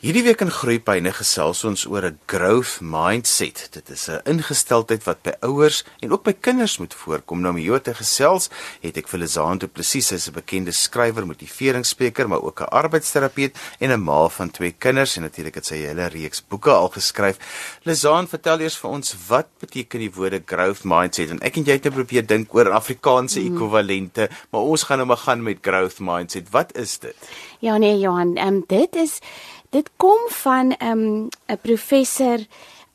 Hierdie week in Groepyne gesels ons oor 'n growth mindset. Dit is 'n ingesteldheid wat by ouers en ook by kinders moet voorkom. Nou om hier te gesels, het ek vir Lizaan Du Plessis, sy is 'n bekende skrywer, motiveringsspreker, maar ook 'n arbeidsterapeut en 'n ma van twee kinders en natuurlik het sy 'n hele reeks boeke al geskryf. Lizaan, vertel eers vir ons wat beteken die woorde growth mindset? En ek en jy het nou probeer dink oor Afrikaanse mm. ekwivalente, maar ons gaan nou maar gaan met growth mindset. Wat is dit? Ja nee, Johan, ehm um, dit is Dit kom van 'n um, professor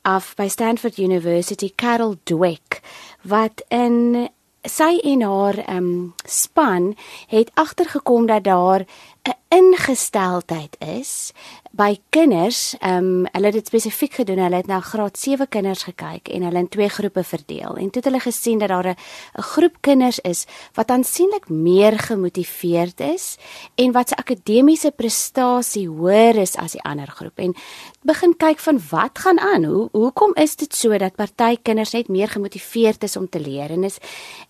af by Stanford University, Carol Dweck, wat in sy en haar um, span het agtergekom dat daar 'n ingesteldheid is by kinders, ehm um, hulle het dit spesifiek gedoen. Hulle het na graad 7 kinders gekyk en hulle in twee groepe verdeel. En toe het hulle gesien dat daar 'n groep kinders is wat aansienlik meer gemotiveerd is en wat se akademiese prestasie hoër is as die ander groep. En begin kyk van wat gaan aan? Hoe hoekom is dit so dat party kinders net meer gemotiveerd is om te leer en is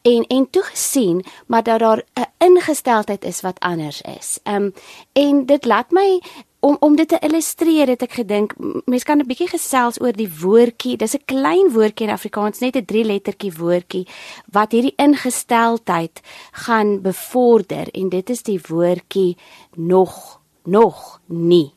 en en toe gesien maar dat daar 'n ingesteldheid is wat anders is. Ehm um, en dit laat my om om dit te illustreer het ek gedink mense kan 'n bietjie gesels oor die woordjie. Dis 'n klein woordjie in Afrikaans, net 'n 3 lettertjie woordjie wat hierdie ingesteldheid gaan bevorder en dit is die woordjie nog nog nie.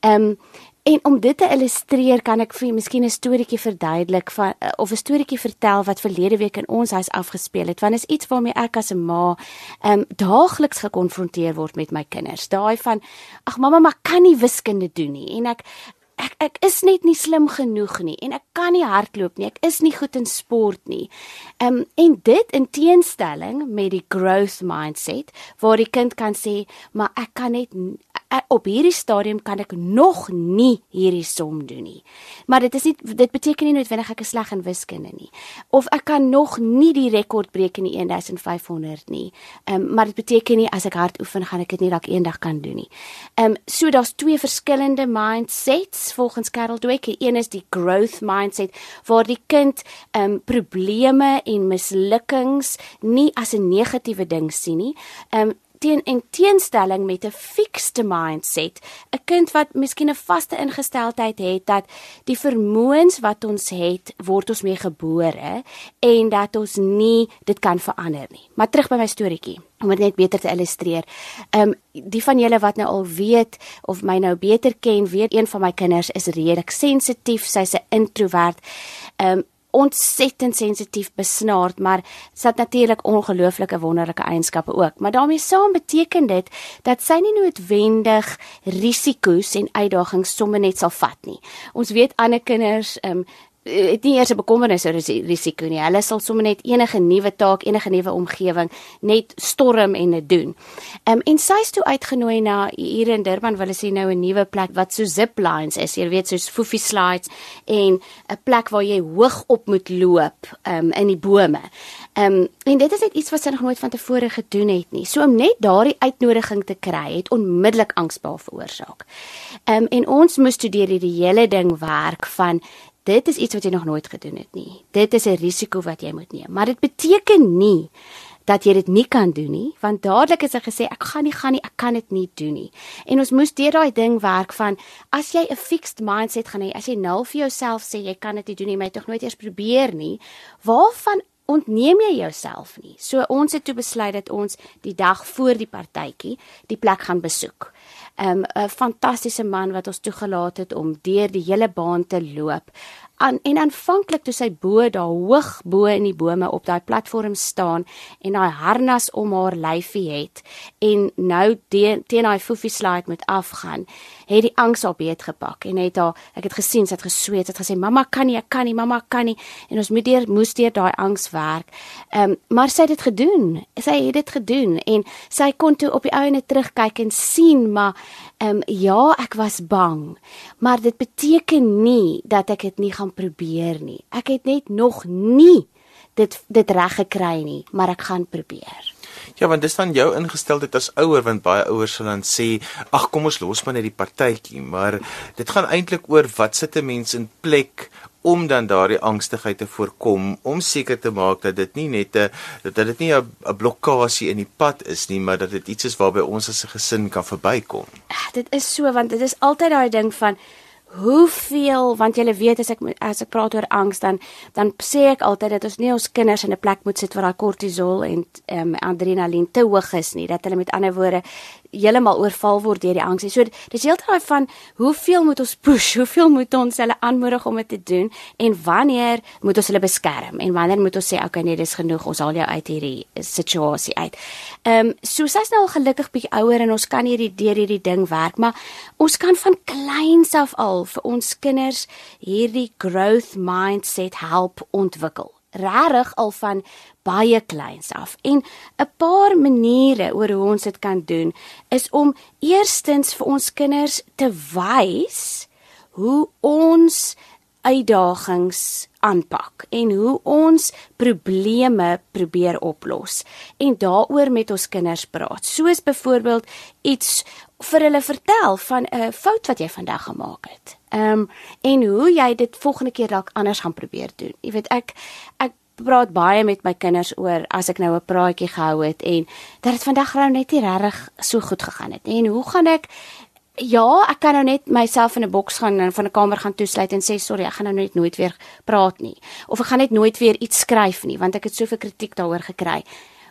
Ehm um, En om dit te illustreer, kan ek vir miskien 'n storieetjie verduidelik van eh, of 'n storieetjie vertel wat verlede week in ons huis afgespeel het. Want is iets waarmee ek as 'n ma um, daagliks gekonfronteer word met my kinders. Daai van ag mamma, maar kan nie wiskunde doen nie en ek ek ek is net nie slim genoeg nie en ek kan nie hardloop nie. Ek is nie goed in sport nie. Ehm um, en dit in teenstelling met die growth mindset waar die kind kan sê, maar ek kan net op hierdie stadium kan ek nog nie hierdie som doen nie. Maar dit is nie dit beteken nie noodwendig ek is sleg in wiskunde nie of ek kan nog nie die rekord breek in die 1500 nie. Ehm um, maar dit beteken nie as ek hard oefen gaan ek dit nie dalk eendag kan doen nie. Ehm um, so daar's twee verskillende mindsets volgens Carol Dweck. Een is die growth mindset waar die kind ehm um, probleme en mislukkings nie as 'n negatiewe ding sien nie. Ehm um, teen en teenstelling met 'n fixed mindset, 'n kind wat miskien 'n vaste ingesteldheid het dat die vermoëns wat ons het, word ons mee gebore en dat ons nie dit kan verander nie. Maar terug by my storieetjie om dit net beter te illustreer. Ehm um, die van julle wat nou al weet of my nou beter ken, weet een van my kinders is redelik sensitief, sy's 'n introwert. Ehm um, ontsettend sensitief besnaard, maar sy het natuurlik ongelooflike wonderlike eienskappe ook. Maar daarmee saam beteken dit dat sy nie noodwendig risiko's en uitdagings sommer net sal vat nie. Ons weet ander kinders, ehm um, het nie eers 'n bekommernis oor die risiko nie. Hulle sal sommer net enige nuwe taak, enige nuwe omgewing net storm en dit doen. Ehm um, en sy is toe uitgenooi na hier in Durban, wil sy nou 'n nuwe plek wat so zip lines is. Jy weet soos foofie slides en 'n plek waar jy hoog op moet loop ehm um, in die bome. Ehm um, en dit is net iets wat sy nog nooit van tevore gedoen het nie. So om net daardie uitnodiging te kry het onmiddellik angsbaar veroorsaak. Ehm um, en ons moes toe deur hierdie hele ding werk van dit is iets wat jy nog nooit gedoen het nie. Dit is 'n risiko wat jy moet neem. Maar dit beteken nie dat jy dit nie kan doen nie, want dadelik is hy gesê ek gaan nie gaan nie, ek kan dit nie doen nie. En ons moes deur daai ding werk van as jy 'n fixed mindset gaan hê, as jy nou vir jouself sê jy kan dit nie doen nie, maar jy tog nooit eers probeer nie, waarvan ontneem jy jouself nie. So ons het toe besluit dat ons die dag voor die partytjie die plek gaan besoek. 'n um, fantastiese man wat ons toegelaat het om deur die hele baan te loop. An, en aanvanklik toe sy bo daar hoog bo in die bome op daai platform staan en daai harnas om haar lyfie het en nou teen daai foofie slide moet afgaan het die angs op beet gepak en het haar ek het gesien sy het gesweet het gesê mamma kan nie ek kan nie mamma kan nie. En ons moet deur moes deur daai angs werk. Ehm um, maar sy het dit gedoen. Sy het dit gedoen en sy kon toe op die ouene terugkyk en sien maar ehm um, ja ek was bang maar dit beteken nie dat ek dit nie gaan gaan probeer nie. Ek het net nog nie dit dit reg gekry nie, maar ek gaan probeer. Ja, want dis dan jou ingesteldheid as ouer want baie ouers sal dan sê, "Ag, kom ons los maar net die partytjie," maar dit gaan eintlik oor wat sit 'n mens in plek om dan daardie angstigheid te voorkom om seker te maak dat dit nie net 'n dat dit nie 'n blokkasie in die pad is nie maar dat dit iets is waarby ons as 'n gesin kan verbykom. Dit is so want dit is altyd daai ding van hoeveel want jy weet as ek as ek praat oor angs dan dan sê ek altyd dat ons nie ons kinders in 'n plek moet sit waar daai kortisol en um, adrenalien te hoog is nie dat hulle met ander woorde heeltemal oorval word deur die angs. So dis heeltemal van hoeveel moet ons push? Hoeveel moet ons hulle aanmoedig om dit te doen en wanneer moet ons hulle beskerm en wanneer moet ons sê okay nee dis genoeg ons haal jou uit hierdie situasie uit. Ehm um, so sy's nou al gelukkig bietjie ouer en ons kan hierdie deur hierdie ding werk maar ons kan van kleins af al vir ons kinders hierdie growth mindset help ontwikkel regtig al van baie kleins af. En 'n paar maniere oor hoe ons dit kan doen is om eerstens vir ons kinders te wys hoe ons uitdagings aanpak en hoe ons probleme probeer oplos en daaroor met ons kinders praat. Soos byvoorbeeld iets vir hulle vertel van 'n fout wat jy vandag gemaak het. Ehm um, en hoe jy dit volgende keer dalk anders gaan probeer doen. Jy weet ek ek praat baie met my kinders oor as ek nou 'n praatjie gehou het en dat dit vandag nou net nie regtig so goed gegaan het nie. En hoe gaan ek Ja, ek kan nou net myself in 'n boks gaan en van 'n kamer gaan toesluit en sê sorry, ek gaan nou net nooit weer praat nie. Of ek gaan net nooit weer iets skryf nie, want ek het soveel kritiek daaroor gekry.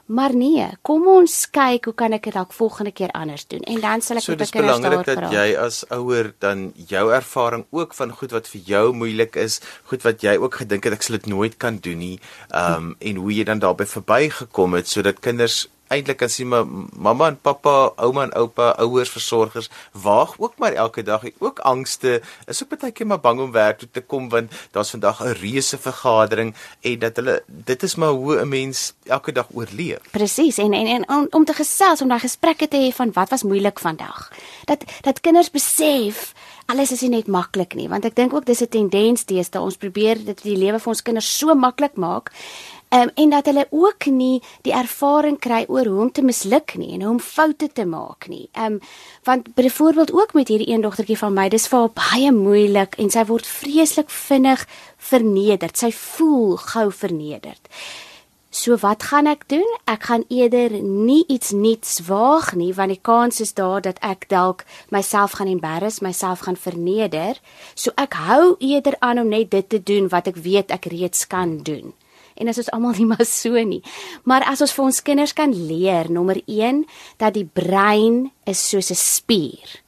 Maar nee, kom ons kyk hoe kan ek dit dalk volgende keer anders doen en dan sal ek so, met die kinders daaroor praat. So dis belangrik dat jy as ouer dan jou ervaring ook van goed wat vir jou moeilik is, goed wat jy ook gedink het ek sal dit nooit kan doen nie, ehm um, en hoe jy dan daarbey verbygekom het sodat kinders eintlik kan sien maar mamma en pappa, ouma en oupa, ouers, versorgers waag ook maar elke dag ook angste. Is ook baie keer maar bang om werk toe te kom want daar's vandag 'n reuse vergadering en dat hulle dit is maar hoe 'n mens elke dag oorleef. Presies en en, en om, om te gesels om daai gesprekke te hê van wat was moeilik vandag. Dat dat kinders besef alles is nie net maklik nie want ek dink ook dis 'n tendens deesdae ons probeer dit die lewe vir ons kinders so maklik maak um, en dat hulle ook nie die ervaring kry oor hoe om te misluk nie en hoe om foute te maak nie. Ehm um, want byvoorbeeld ook met hierdie een dogtertjie van my, dis vir haar baie moeilik en sy word vreeslik vinnig vernederd. Sy voel gou vernederd. So wat gaan ek doen? Ek gaan eerder nie iets nuuts waag nie want die kans is daar dat ek dalk myself gaan embarrass, myself gaan verneder. So ek hou eerder aan om net dit te doen wat ek weet ek reeds kan doen en as ons almal nie maar so nie. Maar as ons vir ons kinders kan leer nommer 1 dat die brein is soos 'n spier.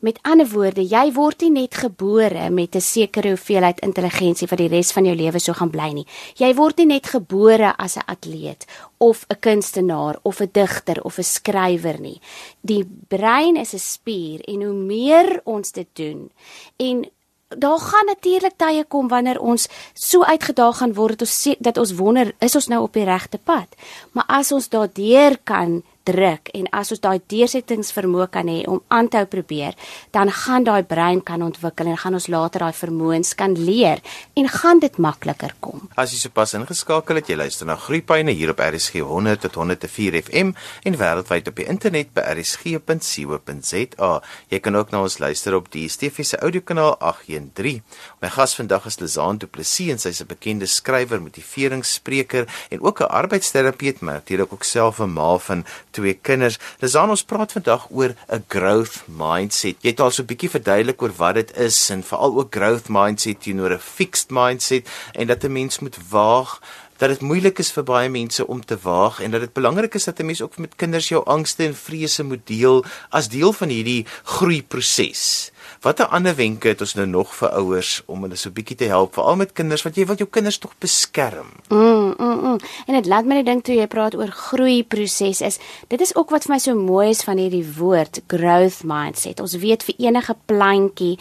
Met ander woorde, jy word nie net gebore met 'n sekere hoeveelheid intelligensie vir die res van jou lewe so gaan bly nie. Jy word nie net gebore as 'n atleet of 'n kunstenaar of 'n digter of 'n skrywer nie. Die brein is 'n spier en hoe meer ons dit doen en daar gaan natuurlik tye kom wanneer ons so uitgedaag gaan word dat ons dat ons wonder is ons nou op die regte pad. Maar as ons daardeur kan druk en as ons daai deursettingsvermoë kan hê om aan te hou probeer, dan gaan daai brein kan ontwikkel en gaan ons later daai vermoëns kan leer en gaan dit makliker kom. As jy sopas ingeskakel het, jy luister na Groepyne hier op RSG 100 tot 104 FM en wêreldwyd op die internet by rsg.co.za. Jy kan ook na ons luister op die DSTV se audiokanaal 813. My gas vandag is Lizaan Du Plessis en sy's 'n bekende skrywer, motiveringsspreker en ook 'n arbeidsterapeut, maar natuurlik ook self 'n ma van twee kinders. Lizaan, ons praat vandag oor 'n growth mindset. Jy het al so 'n bietjie verduidelik oor wat dit is en veral ook growth mindset teenoor 'n fixed mindset en dat 'n mens moet waag dat dit moeilik is vir baie mense om te waag en dat dit belangrik is dat 'n mens ook met kinders jou angste en vrese moet deel as deel van hierdie groeiproses. Watter ander wenke het ons nou nog vir ouers om hulle so bietjie te help veral met kinders wat jy wil jou kinders tog beskerm? Mm, mm, mm. En dit laat my net dink toe jy praat oor groei proses is. Dit is ook wat vir my so mooi is van hierdie woord growth mindset. Ons weet vir enige plantjie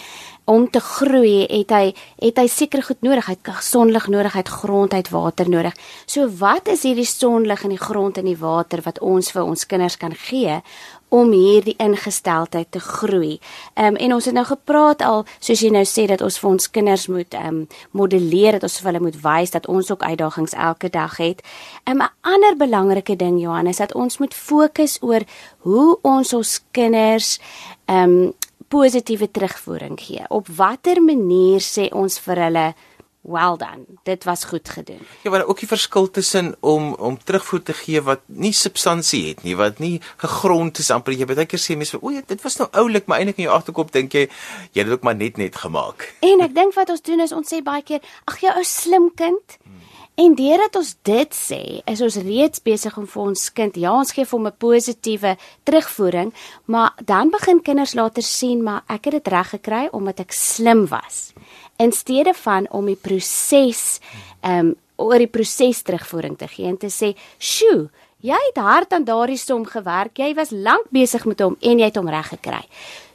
om te groei het hy het hy seker goed nodig. Hy het sonlig nodig, hy het grond, hy het water nodig. So wat is hierdie sonlig in die grond en die water wat ons vir ons kinders kan gee om hierdie ingesteldheid te groei. Ehm um, en ons het nou gepraat al soos jy nou sê dat ons vir ons kinders moet ehm um, modelleer dat ons vir hulle moet wys dat ons ook uitdagings elke dag het. Um, 'n ander belangrike ding Johannes dat ons moet fokus oor hoe ons ons kinders ehm um, positiewe terugvoering gee. Op watter manier sê ons vir hulle well done. Dit was goed gedoen. Ja, maar ook die verskil tussen om om terugvoer te gee wat nie substansie het nie, wat nie gegrond is amper jy baie keer sê mense, o, ja, dit was nou oulik, maar eintlik in jou agterkop dink jy jy het dit ook maar net net gemaak. En ek dink wat ons doen is ons sê baie keer, ag jy ou slim kind. En deurdat ons dit sê, is ons reeds besig om vir ons kind, ja, ons gee vir hom 'n positiewe terugvoering, maar dan begin kinders later sien maar ek het dit reg gekry omdat ek slim was. In steede van om die proses ehm um, oor die proses terugvoering te gee en te sê, "Sjoe, jy het hard aan daardie som gewerk. Jy was lank besig met hom en jy het hom reg gekry."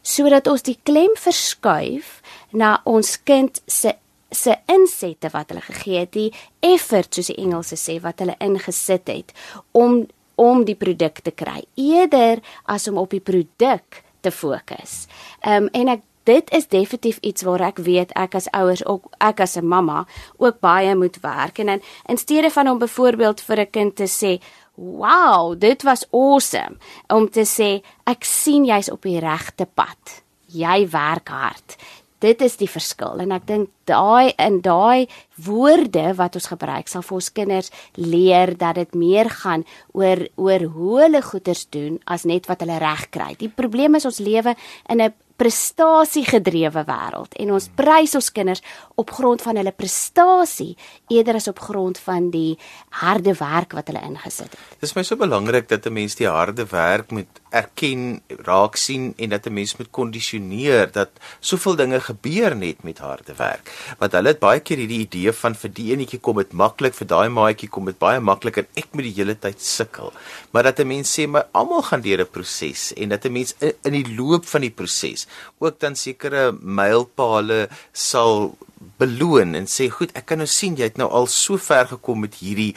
Sodat ons die klem verskuif na ons kind se se insette wat hulle gegee het, die effort soos die Engelse sê wat hulle ingesit het om om die produk te kry eerder as om op die produk te fokus. Ehm um, en ek dit is definitief iets waar ek weet ek as ouers ook ek as 'n mamma ook baie moet werk en in, in steede van om byvoorbeeld vir 'n kind te sê Wow, dit was awesome om te sê ek sien jy's op die regte pad. Jy werk hard dit is die verskil en ek dink daai in daai woorde wat ons gebruik sal vir ons kinders leer dat dit meer gaan oor oor hoe hulle goeders doen as net wat hulle reg kry. Die probleem is ons lewe in 'n prestasiegedrewe wêreld en ons prys ons kinders op grond van hulle prestasie eerder as op grond van die harde werk wat hulle ingesit het. Dit is my so belangrik dat 'n mens die harde werk moet erken, raak sien en dat 'n mens moet kondisioneer dat soveel dinge gebeur net met harde werk. Want hulle het baie keer hierdie idee van vir die enetjie kom dit maklik, vir daai maatjie kom dit baie maklik en ek moet die hele tyd sukkel. Maar dat 'n mens sê maar almal gaan deur 'n proses en dat 'n mens in, in die loop van die proses ook dan sekere mylpale sal beloon en sê goed, ek kan nou sien jy het nou al so ver gekom met hierdie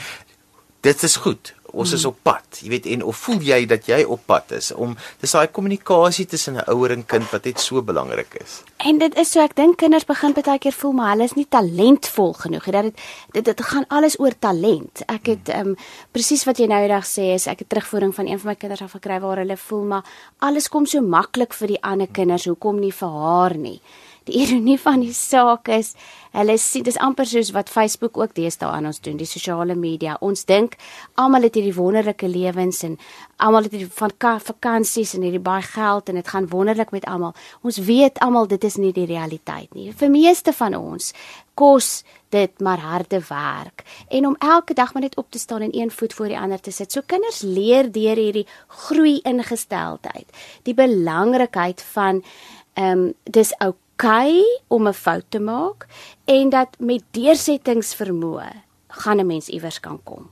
dit is goed. Ons is hmm. op pad. Jy weet en of voel jy dat jy op pad is om dis daai kommunikasie tussen 'n ouer en kind wat net so belangrik is. En dit is so ek dink kinders begin baie keer voel maar hulle is nie talentvol genoeg. Dat dit dit dit gaan alles oor talent. Ek het ehm um, presies wat jy nou eendag sê is ek het terugvoering van een van my kinders af gekry waar hulle voel maar alles kom so maklik vir die ander kinders. Hoekom nie vir haar nie? Die ironie van die saak is, hulle sien dis amper soos wat Facebook ook deesdae aan ons doen, die sosiale media. Ons dink almal het hierdie wonderlike lewens en almal het hierdie van vakansies en hierdie baie geld en dit gaan wonderlik met almal. Ons weet almal dit is nie die realiteit nie. Vir meeste van ons kos dit maar harde werk en om elke dag maar net op te staan en een voet voor die ander te sit. So kinders leer deur hierdie groei ingesteldheid, die belangrikheid van ehm um, dis ook okay om 'n fout te maak en dat met deursettingsvermoë gaan 'n mens iewers kan kom.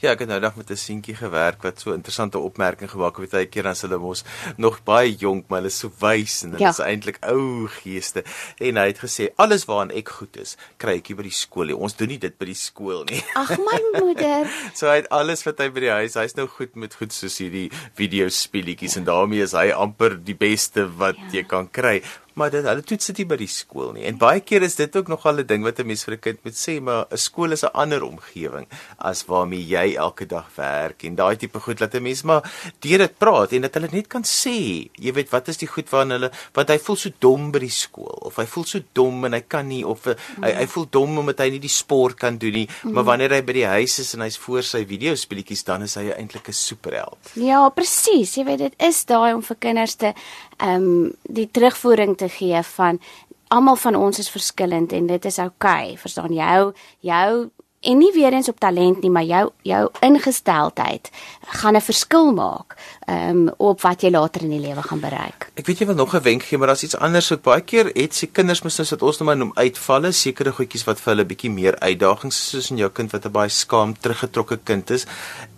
Ja, ek het nou dag met 'n seentjie gewerk wat so interessante opmerking gemaak het. Baie keer dan hulle mos nog baie jonk, maar hulle is so wys en hulle ja. is eintlik ou geeste. En hy het gesê alles waaraan ek goed is, kry ek hier by die skool nie. Ons doen nie dit by die skool nie. Ag my moeder. so hy het alles wat hy by die huis, hy's nou goed met goed soos hierdie video speletjies en daarmee is hy amper die beste wat ja. jy kan kry maar dit hulle toets dit nie by die skool nie. En baie keer is dit ook nogal 'n ding wat 'n mens vir 'n kind moet sê, maar 'n skool is 'n ander omgewing as waarmee jy elke dag werk en daai tipe goed laat 'n mens maar deur dit praat en dat hulle net kan sê, jy weet wat is die goed waarna hulle wat hy voel so dom by die skool of hy voel so dom en hy kan nie of mm. hy hy voel dom omdat hy nie die sport kan doen nie, mm. maar wanneer hy by die huis is en hy's voor sy videospeletjies dan is hy eintlik 'n superheld. Ja, presies. Jy weet dit is daai om vir kinders te ehm um, die terugvoering te gee van almal van ons is verskillend en dit is. Okay, verstaan jou jou en nie weer eens op talent nie, maar jou jou ingesteldheid gaan 'n verskil maak ehm um, op wat jy later in die lewe gaan bereik. Ek weet jy wil nog 'n wenk gee, maar daar's iets anders ook. Baie keer het se kinders mos nou dat ons nou maar noem uitvalle, sekere goedjies wat vir hulle bietjie meer uitdagings soos in jou kind wat 'n baie skaam teruggetrokke kind is.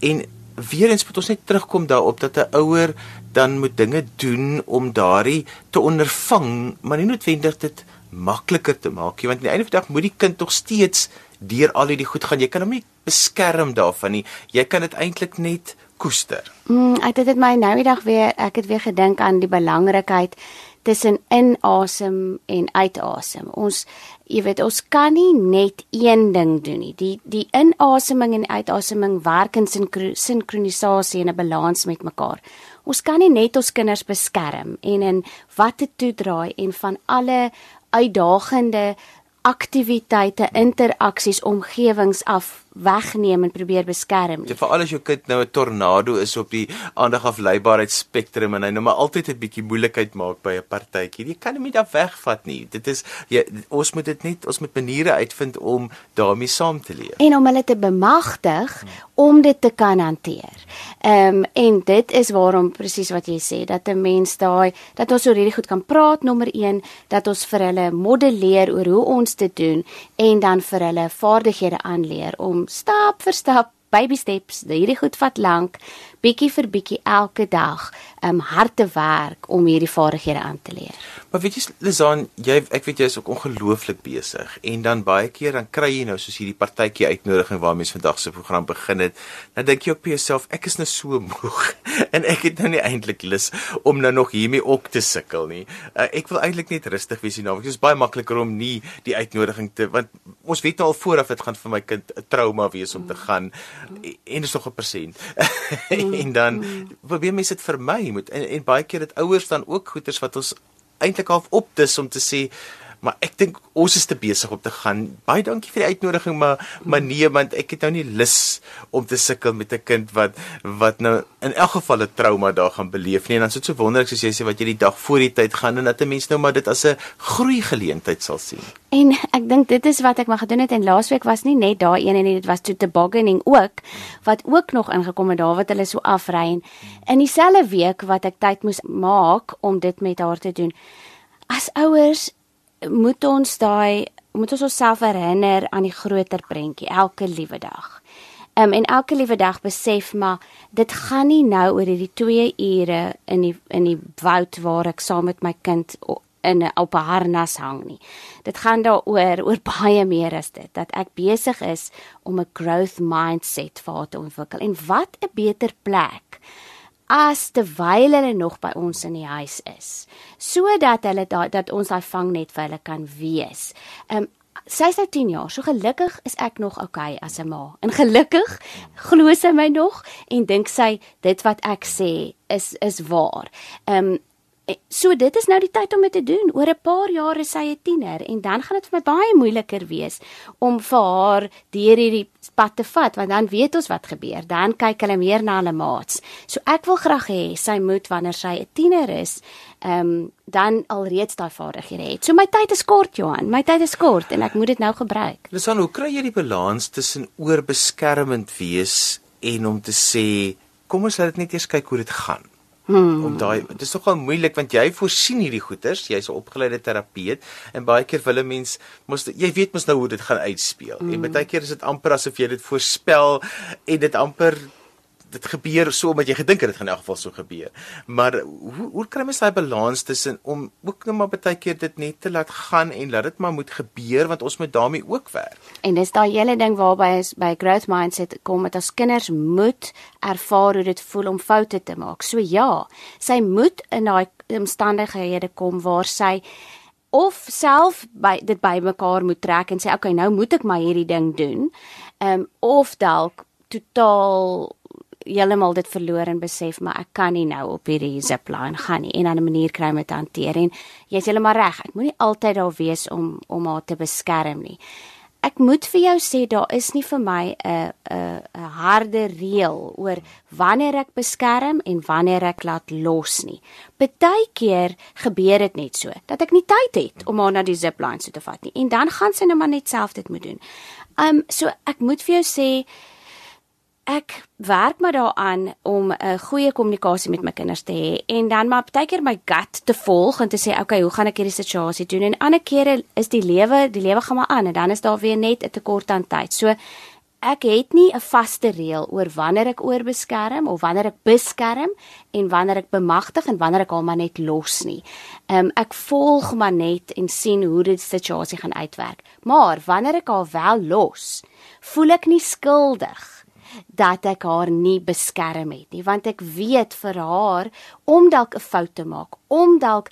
En weer eens moet ons net terugkom daarop dat 'n ouer dan moet dinge doen om daardie te ondervang, maar nie noodwendig dit makliker te maak nie, want aan die einde van die dag moet die kind tog steeds deur al hierdie goed gaan. Jy kan hom nie beskerm daarvan nie. Jy kan dit eintlik net koester. Mm, ek het dit my nou die dag weer ek het weer gedink aan die belangrikheid tussen inasem en uitasem. Ons jy weet ons kan nie net een ding doen nie. Die die inaseming en uitaseming werk in sinkronisasie en 'n balans met mekaar. Ons kan nie net ons kinders beskerm en in wat te toedraai en van alle uitdagende aktiwiteite, interaksies, omgewings af wegneem en probeer beskerm. Ja, veral as jou kind nou 'n tornado is op die aandagafleibaarheid spektrum en hy nou maar altyd 'n bietjie moeilikheid maak by 'n partytjie. Jy kan hom nie daar wegvat nie. Dit is jy ons moet dit net ons moet maniere uitvind om daarmee saam te leef. En om hulle te bemagtig om dit te kan hanteer. Ehm um, en dit is waarom presies wat jy sê dat 'n mens daai dat ons oor hierdie goed kan praat nommer 1 dat ons vir hulle modelleer oor hoe ons dit doen en dan vir hulle vaardighede aanleer om stap vir stap baby steps hierdie goed vat lank bietjie vir bietjie elke dag um hard te werk om hierdie vaardighede aan te leer. Maar weet jy Lizaan, jy ek weet jy is ook ongelooflik besig en dan baie keer dan kry jy nou soos hierdie partytjie uitnodiging waar mense vandag se program begin het. Dan dink jy op jouself, ek is nou so moeg en ek het nou nie eintlik lus om nou nog hiermee ook te sukkel nie. Uh, ek wil eintlik net rustig wees hier nou. Dit is baie makliker om nie die uitnodiging te want ons weet nou al vooraf dit gaan vir my kind 'n trauma wees om te gaan en dis nog 'n persent. en dan probeer mense dit vermy moet en, en baie keer dit ouers dan ook goeters wat ons eintlik half op dis om te sê maar ek dink ons is te besig om te gaan. Baie dankie vir die uitnodiging, maar maar nee, want ek het nou nie lus om te sukkel met 'n kind wat wat nou in elk geval 'n trauma daar gaan beleef nie. En dan is dit so wonderlik soos jy sê wat jy die dag voor die tyd gaan en dat 'n mens nou maar dit as 'n groei geleentheid sal sien. En ek dink dit is wat ek maar gedoen het en laasweek was nie net daai een en dit was toe te boggening ook wat ook nog ingekom het daar wat hulle so afry en in dieselfde week wat ek tyd moes maak om dit met haar te doen. As ouers moet ons daai moet ons onsself herinner aan die groter prentjie elke liewe dag. Um, en elke liewe dag besef maar dit gaan nie nou oor hierdie 2 ure in die in die woud waar ek saam met my kind in 'n op 'n harnas hang nie. Dit gaan daaroor oor baie meer as dit dat ek besig is om 'n growth mindset vir haar te ontwikkel. En wat 'n beter plek as terwyl hulle nog by ons in die huis is sodat hulle da, dat ons daai vangnet vir hulle kan wees. Ehm um, sy is nou 10 jaar, so gelukkig is ek nog okay as 'n ma. En gelukkig glo sy my nog en dink sy dit wat ek sê is is waar. Ehm um, so dit is nou die tyd om dit te doen. Oor 'n paar jaar is sy 'n tiener en dan gaan dit vir my baie moeiliker wees om vir haar deur hierdie pad te vat want dan weet ons wat gebeur. Dan kyk hulle meer na hulle maats. So ek wil graag hê sy moet wanneer sy 'n tiener is, ehm um, dan alreeds daai vaardighede het. So my tyd is kort, Johan. My tyd is kort en ek moet dit nou gebruik. Lisan, hoe kry jy die balans tussen oorbeskermend wees en om te sê kom ons laat dit net eers kyk hoe dit gaan? Hmm. Om daai dit is nogal moeilik want jy voorsien hierdie goeters, jy's 'n opgeleide terapeut en baie keer wil 'n mens mos jy weet mos nou hoe dit gaan uitspeel. Hmm. En baie keer is dit amper asof jy dit voorspel en dit amper dit gebeur so omdat jy gedink het dit gaan in elk geval so gebeur. Maar hoe hoe kry mens daai balans tussen om ook net maar baie keer dit net te laat gaan en laat dit maar moet gebeur want ons moet daarmee ook werk. En dis daai hele ding waarby is by growth mindset kom met as kinders moet ervaar hoe dit voel om foute te maak. So ja, sy moet in daai omstandighede kom waar sy of self by dit bymekaar moet trek en sê okay, nou moet ek maar hierdie ding doen. Ehm um, of dalk totaal heeltemal dit verloor en besef maar ek kan nie nou op hierdie zipline gaan nie. En aan 'n manier kry om dit te hanteer. En jy's heeltemal reg ek moenie altyd daar wees om om haar te beskerm nie. Ek moet vir jou sê daar is nie vir my 'n 'n 'n harde reël oor wanneer ek beskerm en wanneer ek laat los nie. Partykeer gebeur dit net so dat ek nie tyd het om haar na die zipline toe te vat nie. En dan gaan sy nou maar net self dit moet doen. Um so ek moet vir jou sê ek werk maar daaraan om 'n goeie kommunikasie met my kinders te hê en dan maar baie keer my gut te volg en te sê okay, hoe gaan ek hierdie situasie doen? En ander kere is die lewe, die lewe gaan maar aan en dan is daar weer net 'n tekort aan tyd. So ek het nie 'n vaste reël oor wanneer ek oorbeskerm of wanneer ek beskerm en wanneer ek bemagtig en wanneer ek hom maar net los nie. Ehm um, ek volg maar net en sien hoe dit situasie gaan uitwerk. Maar wanneer ek haar wel los, voel ek nie skuldig dat ek haar nie beskerm het nie want ek weet vir haar om dalk 'n fout te maak om dalk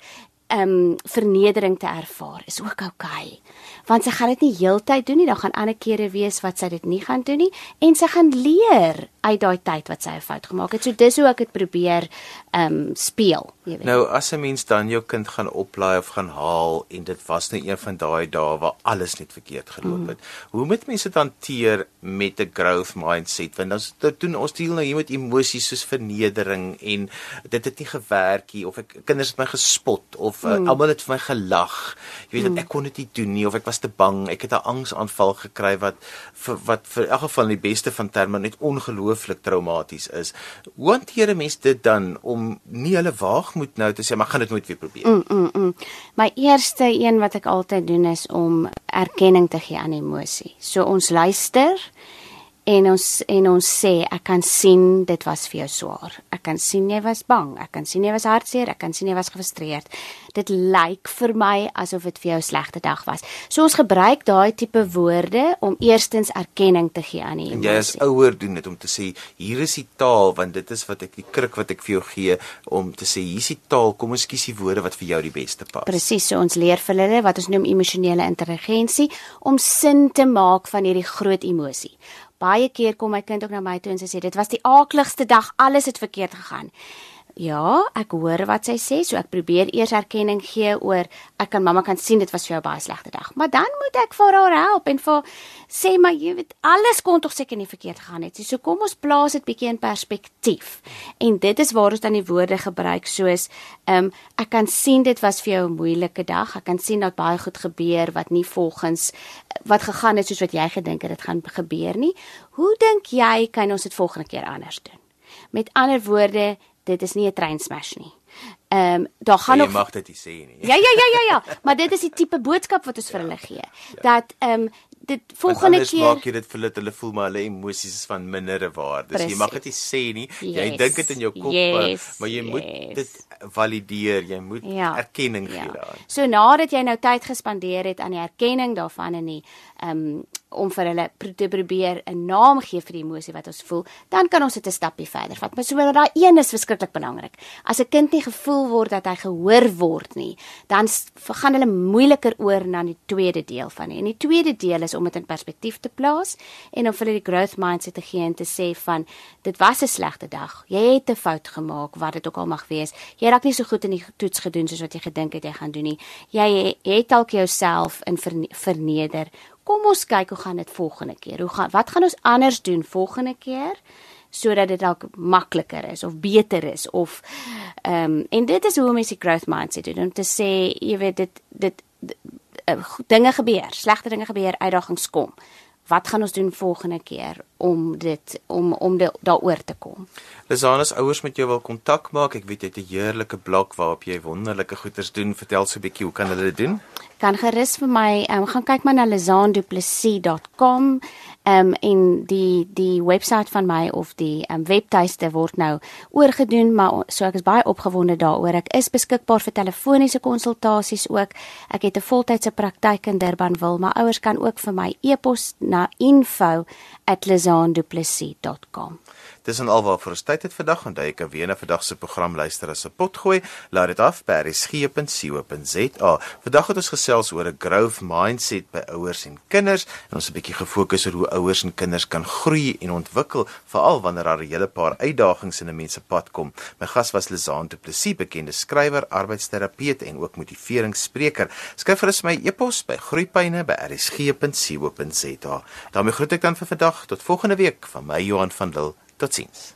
ehm um, vernedering te ervaar is ook oukei. Okay. Want sy gaan dit nie heeltyd doen nie, dan gaan ander kere wees wat sy dit nie gaan doen nie en sy gaan leer uit daai tyd wat sy 'n fout gemaak het. So dis hoe ek dit probeer ehm um, speel, jy weet. Nou as 'n mens dan jou kind gaan oplaai of gaan haal en dit was net een van daai dae waar alles net verkeerd geloop het. Mm. Hoe moet mense dit hanteer met 'n growth mindset? Want dan doen ons deel nou hier met emosies soos vernedering en dit het nie gewerk nie of ek kinders het my gespot of uh, mm. almal het vir my gelag. Jy weet mm. ek kon dit nie doen nie of ek was te bang. Ek het 'n angsaanval gekry wat vir wat vir elk geval in die beste van terme net ongelooflik traumaties is. Hoe hanteer 'n mens dit dan om nie hulle waagmoed nou te sê maar gaan dit nooit weer probeer? Mm, mm, mm. My eerste een wat ek altyd doen is om erkenning te gee aan emosie. So ons luister en ons en ons sê ek kan sien dit was vir jou swaar. Ek kan sien jy was bang, ek kan sien jy was hartseer, ek kan sien jy was gefrustreerd. Dit lyk vir my asof dit vir jou 'n slegte dag was. So ons gebruik daai tipe woorde om eerstens erkenning te gee aan die emosie. Jy as ouer doen dit om te sê hier is die taal want dit is wat ek die kruk wat ek vir jou gee om te sê hier is die taal, kom ons kies die woorde wat vir jou die beste pas. Presies, so ons leer vir hulle wat ons noem emosionele intelligensie om sin te maak van hierdie groot emosie baie keer kom my kind ook na my toe en sy sê dit was die aakligste dag, alles het verkeerd gegaan. Ja, ek hoor wat sy sê, so ek probeer eers erkenning gee oor ek kan mamma kan sien dit was vir jou baie slegte dag. Maar dan moet ek vir haar help en vir sê maar jy weet alles kon tog seker nie verkeerd gegaan het. So kom ons plaas dit bietjie in perspektief. En dit is waar ons dan die woorde gebruik soos ehm um, ek kan sien dit was vir jou 'n moeilike dag. Ek kan sien dat baie goed gebeur wat nie volgens wat gegaan het soos wat jy gedink het dit gaan gebeur nie. Hoe dink jy kan ons dit volgende keer anders doen? Met ander woorde dit is nie 'n train smash nie. Ehm um, daar gaan nog Jy mag dit nie sê nie. Ja ja ja ja ja, maar dit is die tipe boodskap wat ons ja, vir hulle gee. Ja. Dat ehm um, dit volgende keer keer maak jy dit vir hulle hulle voel maar hulle emosies is van mindere waarde. Dis jy mag dit nie sê nie. Yes. Jy dink dit in jou kop, yes. maar jy moet yes. dit valideer. Jy moet ja. erkenning ja. gee daaraan. So nadat jy nou tyd gespandeer het aan die erkenning daarvan en die ehm um, om vir hulle te probeer 'n naam gee vir die emosie wat ons voel, dan kan ons dit 'n stapie verder vat. Maar so daai een is verskriklik belangrik. As 'n kind nie gevoel word dat hy gehoor word nie, dan gaan hulle moeiliker oor na die tweede deel van nie. En die tweede deel is om dit in perspektief te plaas en om vir hulle die growth mindset te gee en te sê van dit was 'n slegte dag. Jy het 'n fout gemaak, wat dit ook al mag wees. Jy raak nie so goed in die toets gedoen soos wat jy gedink het jy gaan doen nie. Jy het dalk jouself in verneder kom ons kyk hoe gaan dit volgende keer. Hoe gaan wat gaan ons anders doen volgende keer sodat dit dalk makliker is of beter is of ehm um, en dit is hoe mense growth mindset doen om te sê jy weet dit dit, dit uh, dinge gebeur, slegte dinge gebeur, uitdagings kom. Wat gaan ons doen volgende keer om dit om om daaroor te kom? Lisanus ouers met jou wil kontak maak. Ek weet jy het 'n heerlike blog waarop jy wonderlike goeders doen. Vertel so 'n bietjie hoe kan hulle dit doen? kan gerus vir my um, gaan kyk maar na lizanduplessis.com um, ehm, en die die webwerf van my of die um, webtuiste word nou oorgedoen maar so ek is baie opgewonde daaroor. Ek is beskikbaar vir telefoniese konsultasies ook. Ek het 'n voltydse praktyk in Durban wil maar ouers kan ook vir my e-pos na info@lizanduplessis.com Dis en alwaar vir ons tyd het vandag en jy kan weer na vandag se program luister as 'n pot gooi. Laat dit af by resgep.co.za. Vandag het ons gesels oor 'n growth mindset by ouers en kinders en ons 'n bietjie gefokus oor hoe ouers en kinders kan groei en ontwikkel veral wanneer daar 'n hele paar uitdagings in 'n mens se pad kom. My gas was Lizaan Du Plessis, bekende skrywer, arbeidsterapeut en ook motiveringsspreker. Skryf vir my e-pos by groeipyne@resgep.co.za. daarmee groet ek dan vir vandag tot volgende week van my Johan van Lille Totsiens.